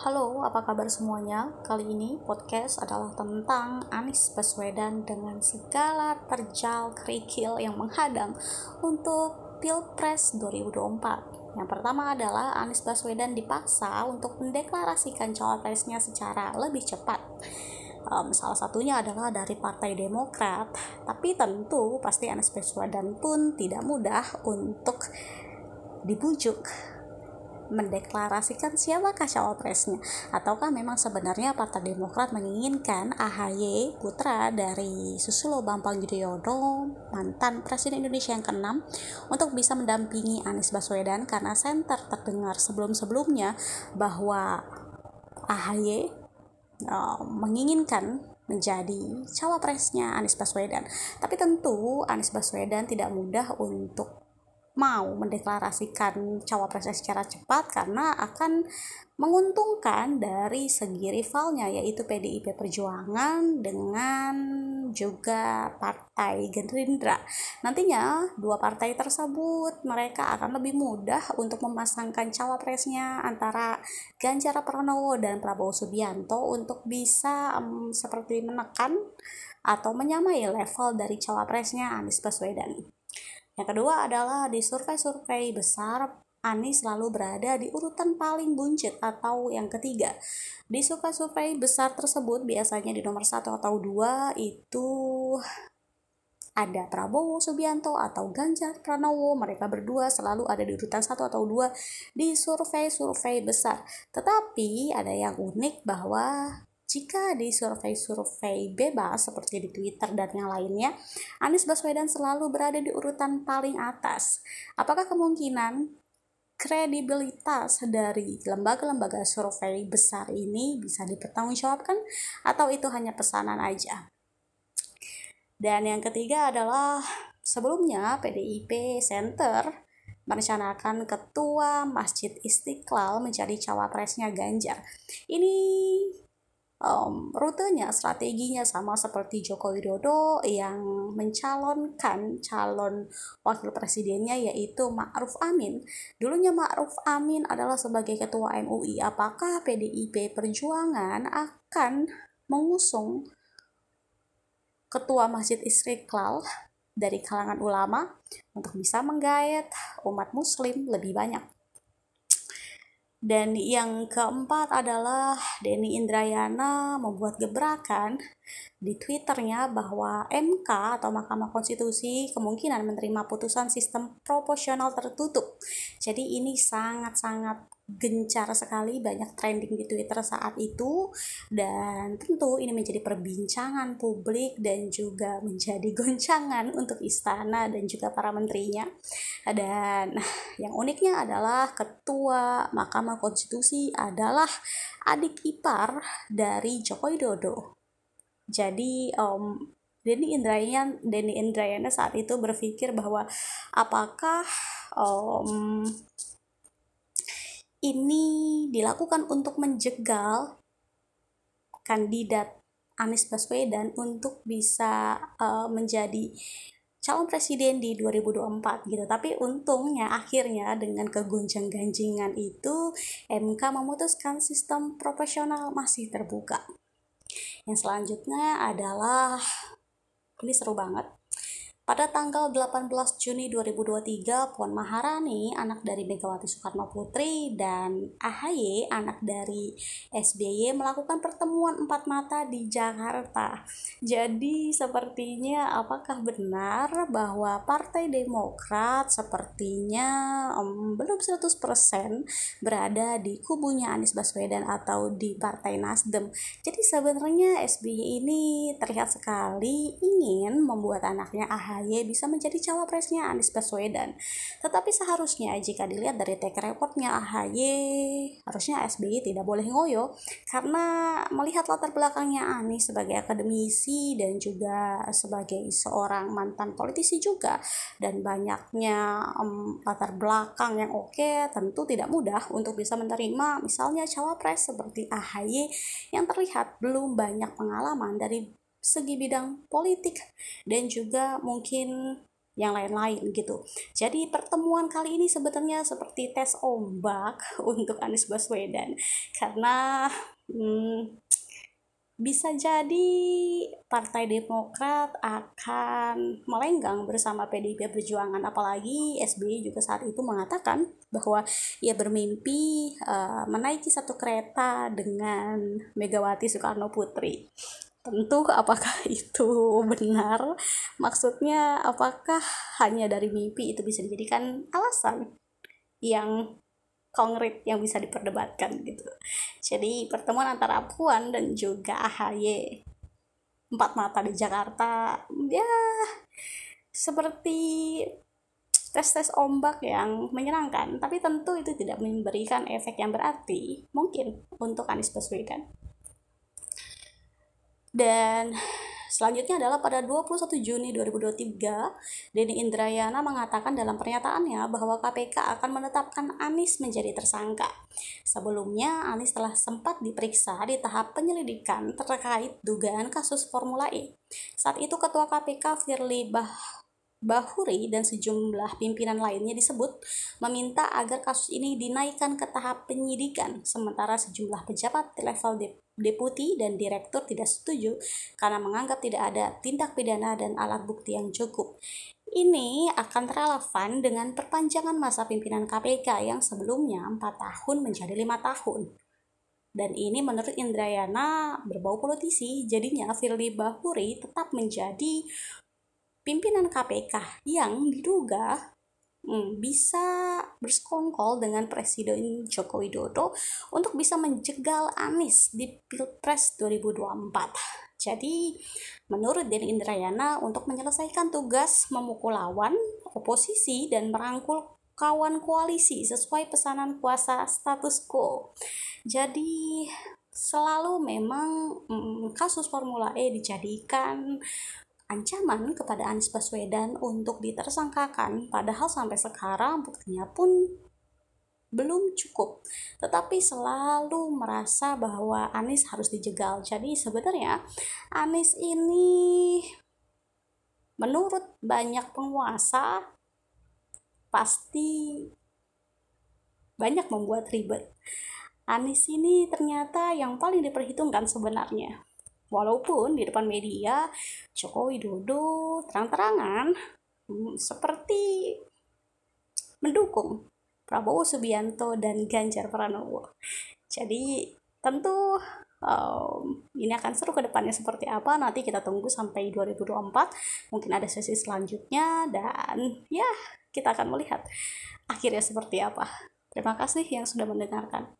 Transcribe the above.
Halo, apa kabar semuanya? Kali ini podcast adalah tentang Anies Baswedan dengan segala terjal kerikil yang menghadang untuk Pilpres 2024. Yang pertama adalah Anies Baswedan dipaksa untuk mendeklarasikan cawapresnya secara lebih cepat. Um, salah satunya adalah dari Partai Demokrat, tapi tentu pasti Anies Baswedan pun tidak mudah untuk dibujuk mendeklarasikan siapakah cawapresnya ataukah memang sebenarnya Partai Demokrat menginginkan AHY putra dari Susilo Bambang Yudhoyono mantan Presiden Indonesia yang keenam untuk bisa mendampingi Anies Baswedan karena center terdengar sebelum-sebelumnya bahwa AHY uh, menginginkan menjadi cawapresnya Anies Baswedan. Tapi tentu Anies Baswedan tidak mudah untuk mau mendeklarasikan cawapresnya secara cepat karena akan menguntungkan dari segi rivalnya yaitu PDIP Perjuangan dengan juga Partai Gerindra. Nantinya dua partai tersebut mereka akan lebih mudah untuk memasangkan cawapresnya antara Ganjar Pranowo dan Prabowo Subianto untuk bisa um, seperti menekan atau menyamai level dari cawapresnya Anies Baswedan. Yang kedua adalah di survei-survei besar Anies selalu berada di urutan paling buncit atau yang ketiga. Di survei-survei besar tersebut biasanya di nomor satu atau dua itu ada Prabowo Subianto atau Ganjar Pranowo. Mereka berdua selalu ada di urutan satu atau dua di survei-survei besar. Tetapi ada yang unik bahwa jika di survei-survei bebas seperti di Twitter dan yang lainnya, Anies Baswedan selalu berada di urutan paling atas. Apakah kemungkinan kredibilitas dari lembaga-lembaga survei besar ini bisa dipertanggungjawabkan atau itu hanya pesanan aja? Dan yang ketiga adalah sebelumnya PDIP Center merencanakan ketua Masjid Istiqlal menjadi cawapresnya Ganjar. Ini um, rutenya, strateginya sama seperti Joko Widodo yang mencalonkan calon wakil presidennya yaitu Ma'ruf Amin. Dulunya Ma'ruf Amin adalah sebagai ketua MUI. Apakah PDIP Perjuangan akan mengusung ketua Masjid Istiqlal dari kalangan ulama untuk bisa menggait umat muslim lebih banyak? Dan yang keempat adalah Denny Indrayana membuat gebrakan di Twitternya bahwa MK atau Mahkamah Konstitusi kemungkinan menerima putusan sistem proporsional tertutup. Jadi ini sangat-sangat gencar sekali banyak trending di Twitter saat itu. Dan tentu ini menjadi perbincangan publik dan juga menjadi goncangan untuk istana dan juga para menterinya. Dan yang uniknya adalah ketua Mahkamah Konstitusi adalah adik ipar dari Joko Widodo jadi um, Denny Indrayana Denny Indrayana saat itu berpikir bahwa apakah um, ini dilakukan untuk menjegal kandidat Anies Baswedan untuk bisa uh, menjadi calon presiden di 2024 gitu. Tapi untungnya akhirnya dengan kegonjang-ganjingan itu MK memutuskan sistem proporsional masih terbuka. Yang selanjutnya adalah ini seru banget pada tanggal 18 Juni 2023, Puan Maharani, anak dari Megawati Soekarno Putri, dan AHY, anak dari SBY, melakukan pertemuan empat mata di Jakarta. Jadi, sepertinya apakah benar bahwa Partai Demokrat sepertinya um, belum 100% berada di kubunya Anies Baswedan atau di Partai Nasdem. Jadi, sebenarnya SBY ini terlihat sekali ingin membuat anaknya AHY AHY bisa menjadi cawapresnya Anies Baswedan. Tetapi seharusnya jika dilihat dari track recordnya AHY, harusnya SBY tidak boleh ngoyo karena melihat latar belakangnya Anies sebagai akademisi dan juga sebagai seorang mantan politisi juga dan banyaknya um, latar belakang yang oke tentu tidak mudah untuk bisa menerima misalnya cawapres seperti AHY yang terlihat belum banyak pengalaman dari segi bidang politik dan juga mungkin yang lain-lain gitu. Jadi pertemuan kali ini sebenarnya seperti tes ombak untuk Anies Baswedan. Karena hmm, bisa jadi Partai Demokrat akan melenggang bersama PDIP Perjuangan. Apalagi SBY juga saat itu mengatakan bahwa ia bermimpi uh, menaiki satu kereta dengan Megawati Soekarno Putri tentu apakah itu benar? Maksudnya apakah hanya dari mimpi itu bisa dijadikan alasan yang konkret yang bisa diperdebatkan gitu. Jadi pertemuan antara Puan dan juga AHY empat mata di Jakarta ya seperti tes-tes ombak yang menyenangkan. Tapi tentu itu tidak memberikan efek yang berarti mungkin untuk Anies Baswedan dan Selanjutnya adalah pada 21 Juni 2023, Denny Indrayana mengatakan dalam pernyataannya bahwa KPK akan menetapkan Anies menjadi tersangka. Sebelumnya, Anies telah sempat diperiksa di tahap penyelidikan terkait dugaan kasus Formula E. Saat itu Ketua KPK Firly Bah Bahuri dan sejumlah pimpinan lainnya disebut meminta agar kasus ini dinaikkan ke tahap penyidikan, sementara sejumlah pejabat level deputi dan direktur tidak setuju karena menganggap tidak ada tindak pidana dan alat bukti yang cukup. Ini akan relevan dengan perpanjangan masa pimpinan KPK yang sebelumnya 4 tahun menjadi lima tahun. Dan ini menurut Indrayana berbau politisi, jadinya Firly Bahuri tetap menjadi pimpinan KPK yang diduga hmm, bisa bersekongkol dengan Presiden Joko Widodo untuk bisa menjegal Anies di Pilpres 2024. Jadi, menurut Denny Indrayana, untuk menyelesaikan tugas memukul lawan, oposisi, dan merangkul kawan koalisi sesuai pesanan kuasa status quo. Jadi, selalu memang hmm, kasus Formula E dijadikan ancaman kepada Anies Baswedan untuk ditersangkakan padahal sampai sekarang buktinya pun belum cukup. Tetapi selalu merasa bahwa Anies harus dijegal. Jadi sebenarnya Anies ini menurut banyak penguasa pasti banyak membuat ribet. Anies ini ternyata yang paling diperhitungkan sebenarnya Walaupun di depan media Joko Widodo terang-terangan hmm, seperti mendukung Prabowo Subianto dan Ganjar Pranowo. Jadi tentu um, ini akan seru ke depannya seperti apa nanti kita tunggu sampai 2024 mungkin ada sesi selanjutnya dan ya kita akan melihat akhirnya seperti apa terima kasih yang sudah mendengarkan